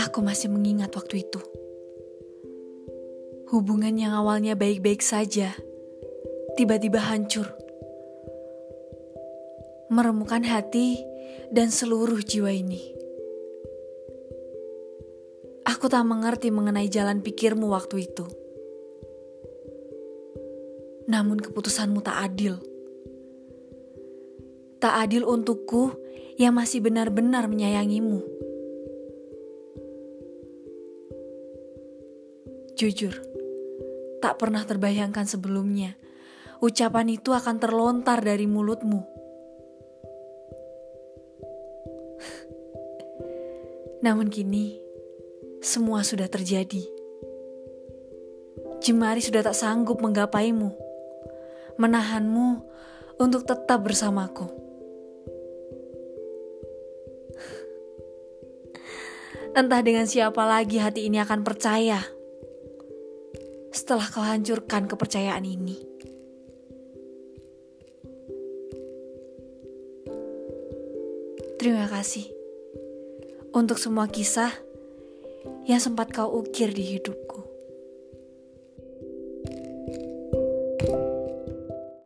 Aku masih mengingat waktu itu. Hubungan yang awalnya baik-baik saja, tiba-tiba hancur. Meremukan hati dan seluruh jiwa ini. Aku tak mengerti mengenai jalan pikirmu waktu itu. Namun keputusanmu tak adil. Tak adil untukku yang masih benar-benar menyayangimu. Jujur, tak pernah terbayangkan sebelumnya ucapan itu akan terlontar dari mulutmu. Namun kini, semua sudah terjadi. Jemari sudah tak sanggup menggapaimu, menahanmu untuk tetap bersamaku. Entah dengan siapa lagi hati ini akan percaya setelah kau hancurkan kepercayaan ini. Terima kasih untuk semua kisah yang sempat kau ukir di hidupku.